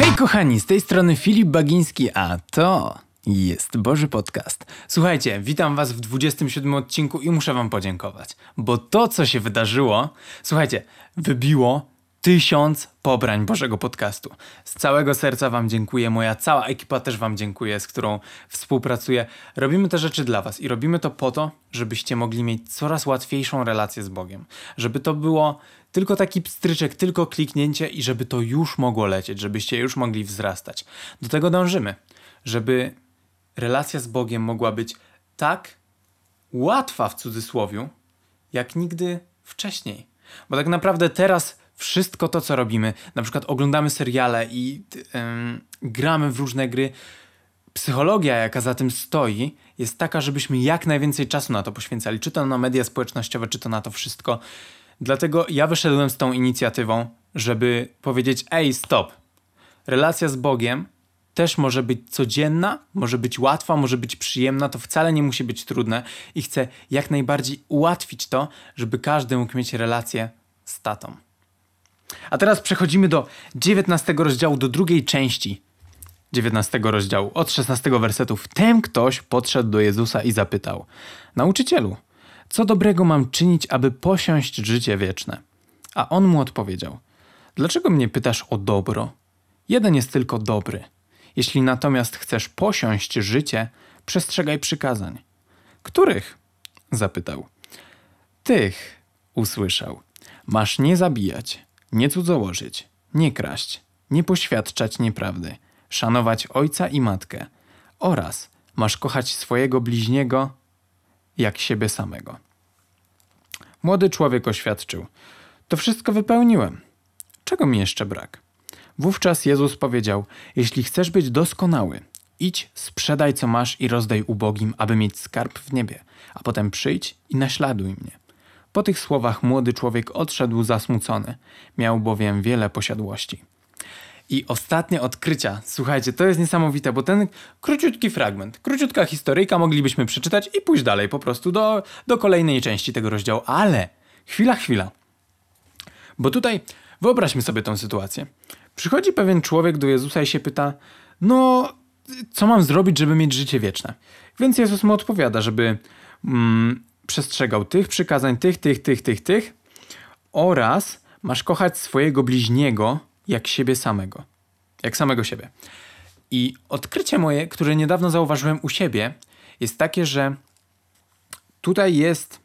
Hej kochani, z tej strony Filip Bagiński, a to jest Boży Podcast. Słuchajcie, witam was w 27 odcinku i muszę wam podziękować, bo to co się wydarzyło, słuchajcie, wybiło tysiąc pobrań Bożego Podcastu. Z całego serca Wam dziękuję, moja cała ekipa też Wam dziękuję, z którą współpracuję. Robimy te rzeczy dla Was i robimy to po to, żebyście mogli mieć coraz łatwiejszą relację z Bogiem. Żeby to było tylko taki pstryczek, tylko kliknięcie i żeby to już mogło lecieć, żebyście już mogli wzrastać. Do tego dążymy, żeby relacja z Bogiem mogła być tak łatwa w cudzysłowiu, jak nigdy wcześniej. Bo tak naprawdę teraz wszystko to, co robimy, na przykład oglądamy seriale i gramy w różne gry, psychologia, jaka za tym stoi, jest taka, żebyśmy jak najwięcej czasu na to poświęcali, czy to na media społecznościowe, czy to na to wszystko. Dlatego ja wyszedłem z tą inicjatywą, żeby powiedzieć: ej, stop. Relacja z Bogiem też może być codzienna, może być łatwa, może być przyjemna, to wcale nie musi być trudne i chcę jak najbardziej ułatwić to, żeby każdy mógł mieć relację z tatą. A teraz przechodzimy do 19 rozdziału, do drugiej części 19 rozdziału, od 16 wersetu. Wtem ktoś podszedł do Jezusa i zapytał: Nauczycielu, co dobrego mam czynić, aby posiąść życie wieczne? A on mu odpowiedział: Dlaczego mnie pytasz o dobro? Jeden jest tylko dobry. Jeśli natomiast chcesz posiąść życie, przestrzegaj przykazań. Których? zapytał. Tych, usłyszał. Masz nie zabijać, nie cudzołożyć, nie kraść, nie poświadczać nieprawdy, szanować ojca i matkę oraz masz kochać swojego bliźniego jak siebie samego. Młody człowiek oświadczył: To wszystko wypełniłem. Czego mi jeszcze brak? Wówczas Jezus powiedział: Jeśli chcesz być doskonały, idź, sprzedaj co masz i rozdaj ubogim, aby mieć skarb w niebie, a potem przyjdź i naśladuj mnie. Po tych słowach młody człowiek odszedł zasmucony, miał bowiem wiele posiadłości. I ostatnie odkrycia. Słuchajcie, to jest niesamowite, bo ten króciutki fragment, króciutka historyjka moglibyśmy przeczytać i pójść dalej po prostu do, do kolejnej części tego rozdziału. Ale chwila, chwila. Bo tutaj wyobraźmy sobie tą sytuację. Przychodzi pewien człowiek do Jezusa i się pyta: No, co mam zrobić, żeby mieć życie wieczne? Więc Jezus mu odpowiada, żeby mm, przestrzegał tych przykazań, tych, tych, tych, tych, tych oraz masz kochać swojego bliźniego jak siebie samego. Jak samego siebie. I odkrycie moje, które niedawno zauważyłem u siebie, jest takie, że tutaj jest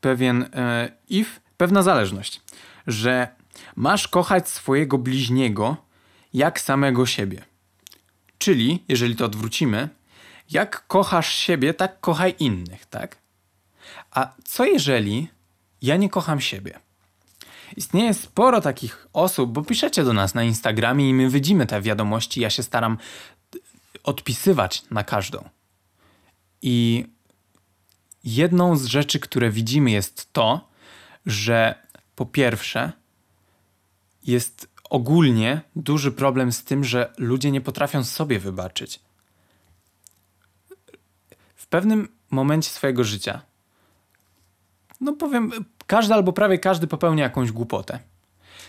pewien e, if, pewna zależność, że masz kochać swojego bliźniego jak samego siebie. Czyli, jeżeli to odwrócimy, jak kochasz siebie, tak kochaj innych, tak? A co jeżeli ja nie kocham siebie? Istnieje sporo takich osób, bo piszecie do nas na Instagramie i my widzimy te wiadomości. Ja się staram odpisywać na każdą. I jedną z rzeczy, które widzimy, jest to, że po pierwsze, jest ogólnie duży problem z tym, że ludzie nie potrafią sobie wybaczyć pewnym momencie swojego życia, no powiem, każdy albo prawie każdy popełnia jakąś głupotę.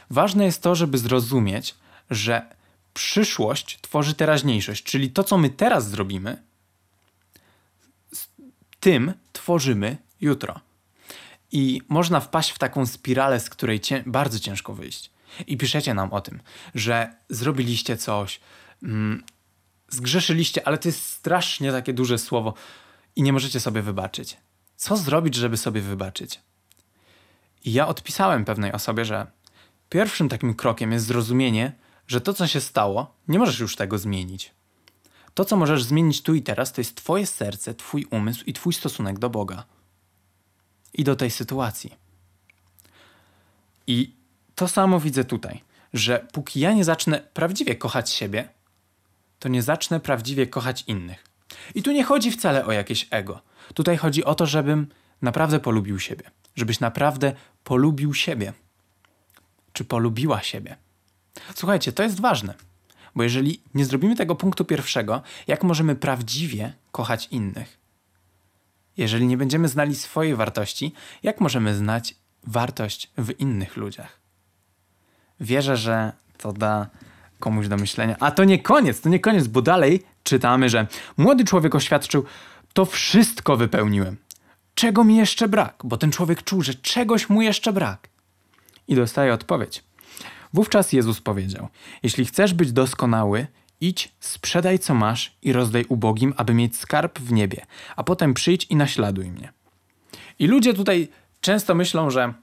Ważne jest to, żeby zrozumieć, że przyszłość tworzy teraźniejszość, czyli to, co my teraz zrobimy, tym tworzymy jutro. I można wpaść w taką spiralę, z której cię bardzo ciężko wyjść. I piszecie nam o tym, że zrobiliście coś, mm, zgrzeszyliście, ale to jest strasznie takie duże słowo i nie możecie sobie wybaczyć. Co zrobić, żeby sobie wybaczyć? I ja odpisałem pewnej osobie, że pierwszym takim krokiem jest zrozumienie, że to, co się stało, nie możesz już tego zmienić. To, co możesz zmienić tu i teraz, to jest Twoje serce, Twój umysł i Twój stosunek do Boga. I do tej sytuacji. I to samo widzę tutaj, że póki ja nie zacznę prawdziwie kochać siebie, to nie zacznę prawdziwie kochać innych. I tu nie chodzi wcale o jakieś ego. Tutaj chodzi o to, żebym naprawdę polubił siebie. Żebyś naprawdę polubił siebie. Czy polubiła siebie. Słuchajcie, to jest ważne. Bo jeżeli nie zrobimy tego punktu pierwszego, jak możemy prawdziwie kochać innych? Jeżeli nie będziemy znali swojej wartości, jak możemy znać wartość w innych ludziach? Wierzę, że to da komuś do myślenia. A to nie koniec, to nie koniec, bo dalej czytamy, że młody człowiek oświadczył, to wszystko wypełniłem. Czego mi jeszcze brak? Bo ten człowiek czuł, że czegoś mu jeszcze brak. I dostaje odpowiedź. Wówczas Jezus powiedział: Jeśli chcesz być doskonały, idź, sprzedaj co masz i rozdaj ubogim, aby mieć skarb w niebie, a potem przyjdź i naśladuj mnie. I ludzie tutaj często myślą, że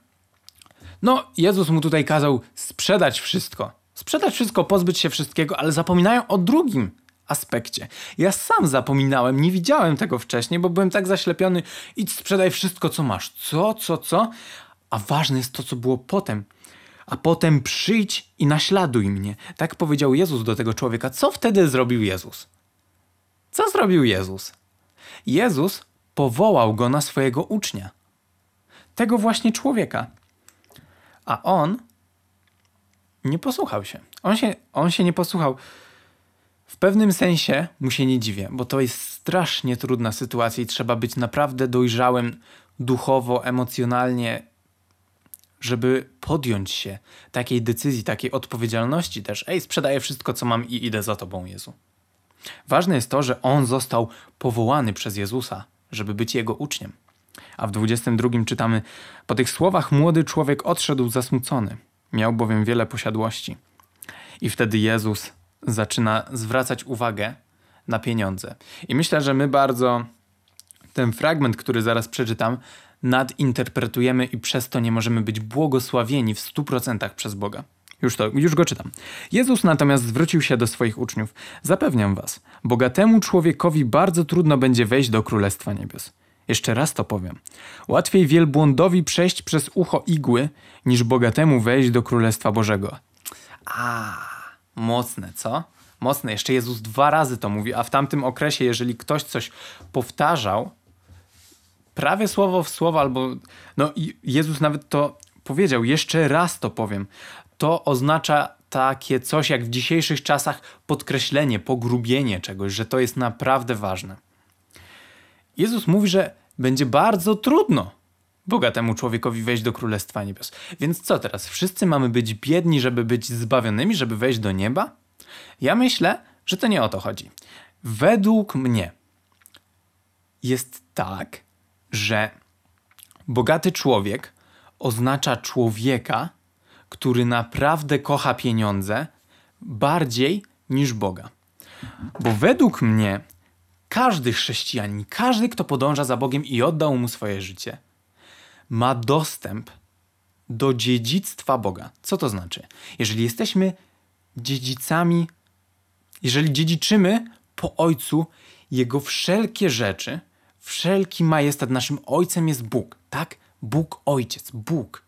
no, Jezus mu tutaj kazał sprzedać wszystko. Sprzedać wszystko, pozbyć się wszystkiego, ale zapominają o drugim aspekcie. Ja sam zapominałem, nie widziałem tego wcześniej, bo byłem tak zaślepiony. Idź, sprzedaj wszystko, co masz. Co, co, co? A ważne jest to, co było potem. A potem przyjdź i naśladuj mnie. Tak powiedział Jezus do tego człowieka. Co wtedy zrobił Jezus? Co zrobił Jezus? Jezus powołał go na swojego ucznia. Tego właśnie człowieka. A on nie posłuchał się. On się, on się nie posłuchał. W pewnym sensie mu się nie dziwię, bo to jest strasznie trudna sytuacja i trzeba być naprawdę dojrzałym duchowo, emocjonalnie, żeby podjąć się takiej decyzji, takiej odpowiedzialności też. Ej, sprzedaję wszystko, co mam i idę za Tobą, Jezu. Ważne jest to, że on został powołany przez Jezusa, żeby być jego uczniem. A w 22 czytamy: Po tych słowach młody człowiek odszedł zasmucony, miał bowiem wiele posiadłości. I wtedy Jezus zaczyna zwracać uwagę na pieniądze. I myślę, że my bardzo ten fragment, który zaraz przeczytam, nadinterpretujemy i przez to nie możemy być błogosławieni w 100% przez Boga. Już, to, już go czytam. Jezus natomiast zwrócił się do swoich uczniów. Zapewniam was, bogatemu człowiekowi bardzo trudno będzie wejść do Królestwa Niebios. Jeszcze raz to powiem. Łatwiej wielbłądowi przejść przez ucho igły, niż bogatemu wejść do Królestwa Bożego. A, mocne, co? Mocne. Jeszcze Jezus dwa razy to mówi, a w tamtym okresie, jeżeli ktoś coś powtarzał, prawie słowo w słowo, albo. No, Jezus nawet to powiedział, jeszcze raz to powiem. To oznacza takie coś jak w dzisiejszych czasach podkreślenie, pogrubienie czegoś, że to jest naprawdę ważne. Jezus mówi, że będzie bardzo trudno bogatemu człowiekowi wejść do Królestwa Niebios. Więc co teraz? Wszyscy mamy być biedni, żeby być zbawionymi, żeby wejść do nieba? Ja myślę, że to nie o to chodzi. Według mnie jest tak, że bogaty człowiek oznacza człowieka, który naprawdę kocha pieniądze bardziej niż Boga. Bo według mnie każdy chrześcijanin, każdy, kto podąża za Bogiem i oddał mu swoje życie, ma dostęp do dziedzictwa Boga. Co to znaczy? Jeżeli jesteśmy dziedzicami, jeżeli dziedziczymy po Ojcu Jego wszelkie rzeczy, wszelki majestat, naszym Ojcem jest Bóg, tak? Bóg Ojciec, Bóg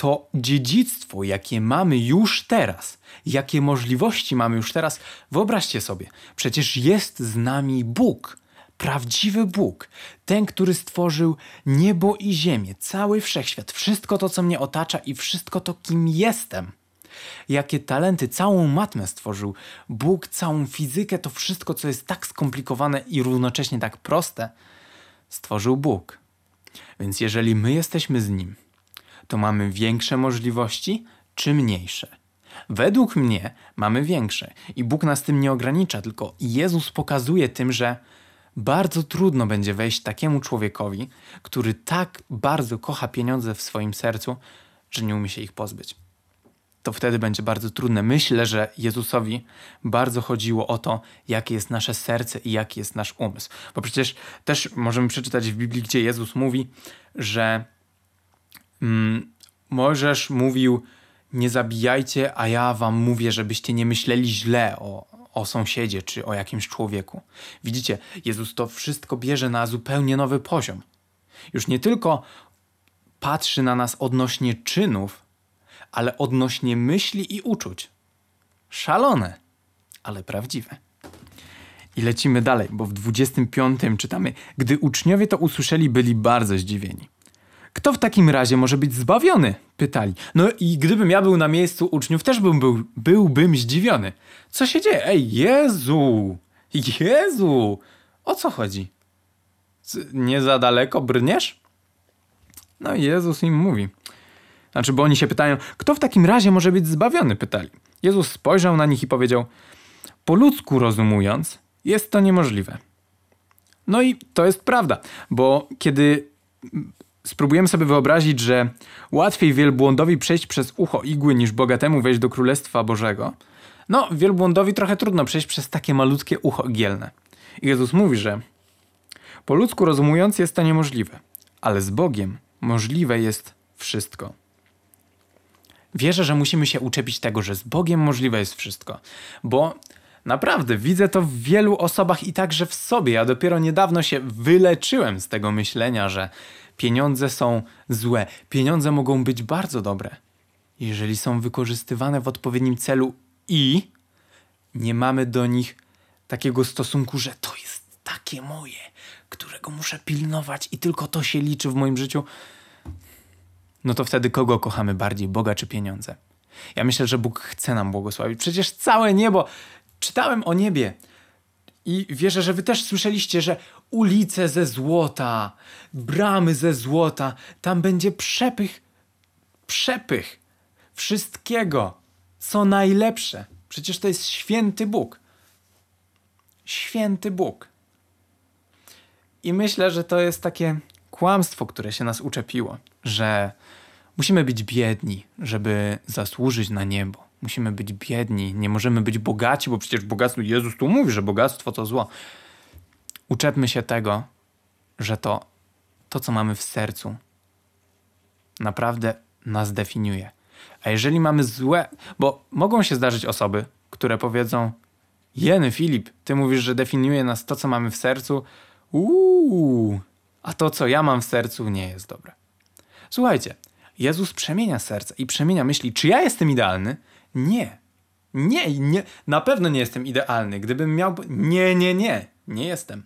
to dziedzictwo, jakie mamy już teraz, jakie możliwości mamy już teraz, wyobraźcie sobie, przecież jest z nami Bóg, prawdziwy Bóg, ten, który stworzył niebo i ziemię, cały wszechświat, wszystko to, co mnie otacza i wszystko to, kim jestem. Jakie talenty, całą matmę stworzył Bóg, całą fizykę, to wszystko, co jest tak skomplikowane i równocześnie tak proste, stworzył Bóg. Więc jeżeli my jesteśmy z Nim, to mamy większe możliwości czy mniejsze? Według mnie mamy większe i Bóg nas tym nie ogranicza, tylko Jezus pokazuje tym, że bardzo trudno będzie wejść takiemu człowiekowi, który tak bardzo kocha pieniądze w swoim sercu, że nie umie się ich pozbyć. To wtedy będzie bardzo trudne. Myślę, że Jezusowi bardzo chodziło o to, jakie jest nasze serce i jaki jest nasz umysł. Bo przecież też możemy przeczytać w Biblii, gdzie Jezus mówi, że mm, Możesz mówił, nie zabijajcie, a ja wam mówię, żebyście nie myśleli źle o, o sąsiedzie czy o jakimś człowieku. Widzicie, Jezus to wszystko bierze na zupełnie nowy poziom. Już nie tylko patrzy na nas odnośnie czynów, ale odnośnie myśli i uczuć. Szalone, ale prawdziwe. I lecimy dalej, bo w 25 czytamy: Gdy uczniowie to usłyszeli, byli bardzo zdziwieni. Kto w takim razie może być zbawiony? Pytali. No i gdybym ja był na miejscu uczniów, też bym był, byłbym zdziwiony. Co się dzieje? Ej, Jezu! Jezu! O co chodzi? Nie za daleko brniesz? No Jezus im mówi. Znaczy, bo oni się pytają, kto w takim razie może być zbawiony? Pytali. Jezus spojrzał na nich i powiedział: Po ludzku rozumując, jest to niemożliwe. No i to jest prawda, bo kiedy spróbujemy sobie wyobrazić, że łatwiej wielbłądowi przejść przez ucho igły niż bogatemu wejść do Królestwa Bożego, no wielbłądowi trochę trudno przejść przez takie malutkie ucho igielne. I Jezus mówi, że po ludzku rozumując jest to niemożliwe, ale z Bogiem możliwe jest wszystko. Wierzę, że musimy się uczepić tego, że z Bogiem możliwe jest wszystko, bo naprawdę widzę to w wielu osobach i także w sobie. Ja dopiero niedawno się wyleczyłem z tego myślenia, że pieniądze są złe. Pieniądze mogą być bardzo dobre, jeżeli są wykorzystywane w odpowiednim celu i nie mamy do nich takiego stosunku, że to jest takie moje, którego muszę pilnować i tylko to się liczy w moim życiu no to wtedy kogo kochamy bardziej, Boga czy pieniądze? Ja myślę, że Bóg chce nam błogosławić. Przecież całe niebo, czytałem o niebie i wierzę, że wy też słyszeliście, że ulice ze złota, bramy ze złota, tam będzie przepych, przepych wszystkiego, co najlepsze. Przecież to jest święty Bóg. Święty Bóg. I myślę, że to jest takie kłamstwo, które się nas uczepiło, że musimy być biedni, żeby zasłużyć na niebo. Musimy być biedni, nie możemy być bogaci, bo przecież bogactwo, Jezus tu mówi, że bogactwo to zło. Uczepmy się tego, że to, to co mamy w sercu, naprawdę nas definiuje. A jeżeli mamy złe, bo mogą się zdarzyć osoby, które powiedzą: Jeny, Filip, ty mówisz, że definiuje nas to, co mamy w sercu. Uuu, a to, co ja mam w sercu, nie jest dobre. Słuchajcie, Jezus przemienia serce i przemienia myśli. Czy ja jestem idealny? Nie. Nie, nie, na pewno nie jestem idealny. Gdybym miał. Nie, nie, nie, nie jestem.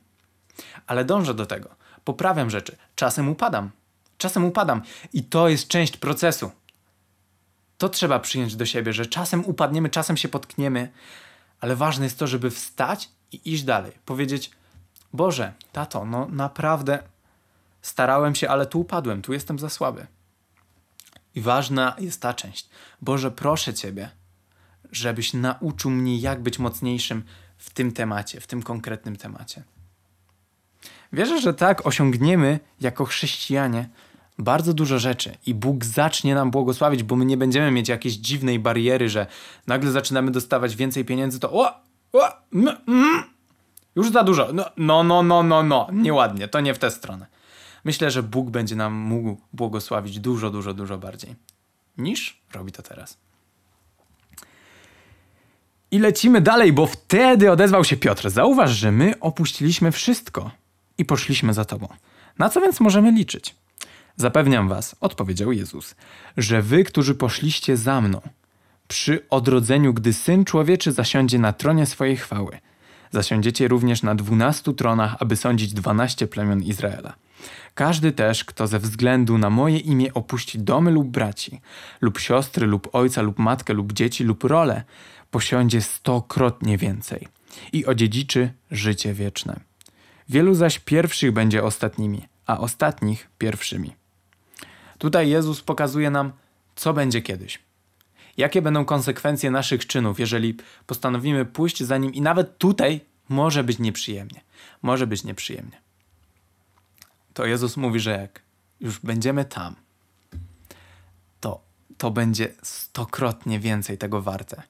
Ale dążę do tego. Poprawiam rzeczy. Czasem upadam. Czasem upadam. I to jest część procesu. To trzeba przyjąć do siebie, że czasem upadniemy, czasem się potkniemy, ale ważne jest to, żeby wstać i iść dalej. Powiedzieć: Boże, tato, no naprawdę starałem się, ale tu upadłem, tu jestem za słaby. I ważna jest ta część. Boże, proszę Ciebie, żebyś nauczył mnie, jak być mocniejszym w tym temacie, w tym konkretnym temacie. Wierzę, że tak osiągniemy jako chrześcijanie bardzo dużo rzeczy i Bóg zacznie nam błogosławić, bo my nie będziemy mieć jakiejś dziwnej bariery, że nagle zaczynamy dostawać więcej pieniędzy, to o, o mm, mm, już za dużo. No, no, no, no, no, no, nieładnie, to nie w tę stronę myślę, że Bóg będzie nam mógł błogosławić dużo, dużo, dużo bardziej niż robi to teraz. I lecimy dalej, bo wtedy odezwał się Piotr. Zauważ, że my opuściliśmy wszystko i poszliśmy za tobą. Na co więc możemy liczyć? Zapewniam was, odpowiedział Jezus, że wy, którzy poszliście za mną, przy odrodzeniu, gdy Syn Człowieczy zasiądzie na tronie swojej chwały, zasiądziecie również na dwunastu tronach, aby sądzić dwanaście plemion Izraela. Każdy też, kto ze względu na moje imię opuści domy lub braci, lub siostry, lub ojca, lub matkę, lub dzieci, lub rolę, posiądzie stokrotnie więcej i odziedziczy życie wieczne. Wielu zaś pierwszych będzie ostatnimi, a ostatnich pierwszymi. Tutaj Jezus pokazuje nam, co będzie kiedyś. Jakie będą konsekwencje naszych czynów, jeżeli postanowimy pójść za nim, i nawet tutaj może być nieprzyjemnie. Może być nieprzyjemnie to Jezus mówi, że jak już będziemy tam, to to będzie stokrotnie więcej tego warte.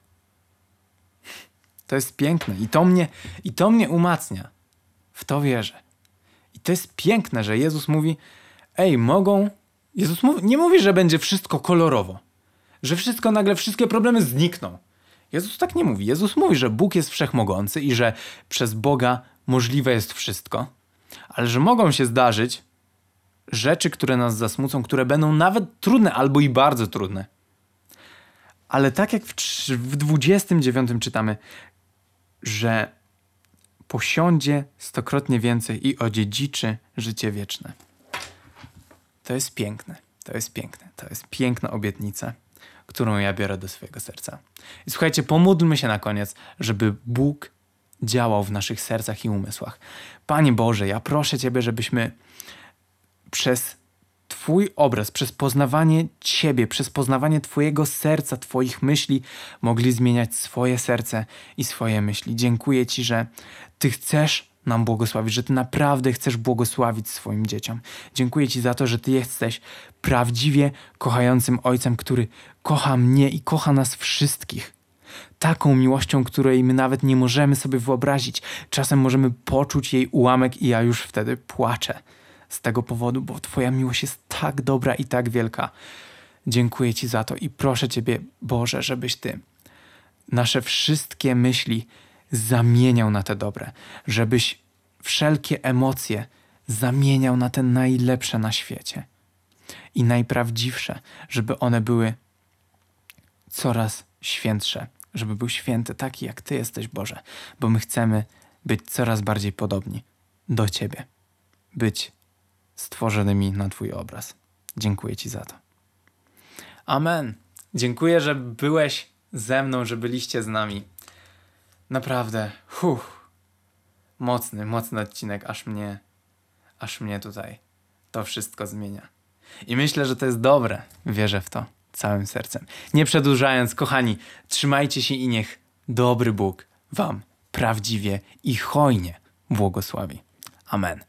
To jest piękne i to mnie, i to mnie umacnia. W to wierzę. I to jest piękne, że Jezus mówi: Ej, mogą. Jezus nie mówi, że będzie wszystko kolorowo, że wszystko nagle, wszystkie problemy znikną. Jezus tak nie mówi. Jezus mówi, że Bóg jest wszechmogący i że przez Boga możliwe jest wszystko ale że mogą się zdarzyć rzeczy, które nas zasmucą, które będą nawet trudne albo i bardzo trudne. Ale tak jak w, w 29 czytamy, że posiądzie stokrotnie więcej i odziedziczy życie wieczne. To jest piękne. To jest piękne. To jest piękna obietnica, którą ja biorę do swojego serca. I słuchajcie, pomódlmy się na koniec, żeby Bóg działał w naszych sercach i umysłach. Panie Boże, ja proszę Ciebie, żebyśmy przez Twój obraz, przez poznawanie Ciebie, przez poznawanie Twojego serca, Twoich myśli, mogli zmieniać swoje serce i swoje myśli. Dziękuję Ci, że Ty chcesz nam błogosławić, że Ty naprawdę chcesz błogosławić swoim dzieciom. Dziękuję Ci za to, że Ty jesteś prawdziwie kochającym Ojcem, który kocha mnie i kocha nas wszystkich. Taką miłością, której my nawet nie możemy sobie wyobrazić. Czasem możemy poczuć jej ułamek i ja już wtedy płaczę z tego powodu, bo Twoja miłość jest tak dobra i tak wielka. Dziękuję Ci za to i proszę Ciebie, Boże, żebyś Ty nasze wszystkie myśli zamieniał na te dobre, żebyś wszelkie emocje zamieniał na te najlepsze na świecie i najprawdziwsze, żeby one były coraz świętsze, żeby był święty taki, jak Ty jesteś, Boże, bo my chcemy być coraz bardziej podobni do Ciebie, być stworzonymi na Twój obraz. Dziękuję Ci za to. Amen. Dziękuję, że byłeś ze mną, że byliście z nami. Naprawdę, huh, mocny, mocny odcinek, aż mnie, aż mnie tutaj to wszystko zmienia. I myślę, że to jest dobre. Wierzę w to całym sercem. Nie przedłużając, kochani, trzymajcie się i niech dobry Bóg Wam prawdziwie i hojnie błogosławi. Amen.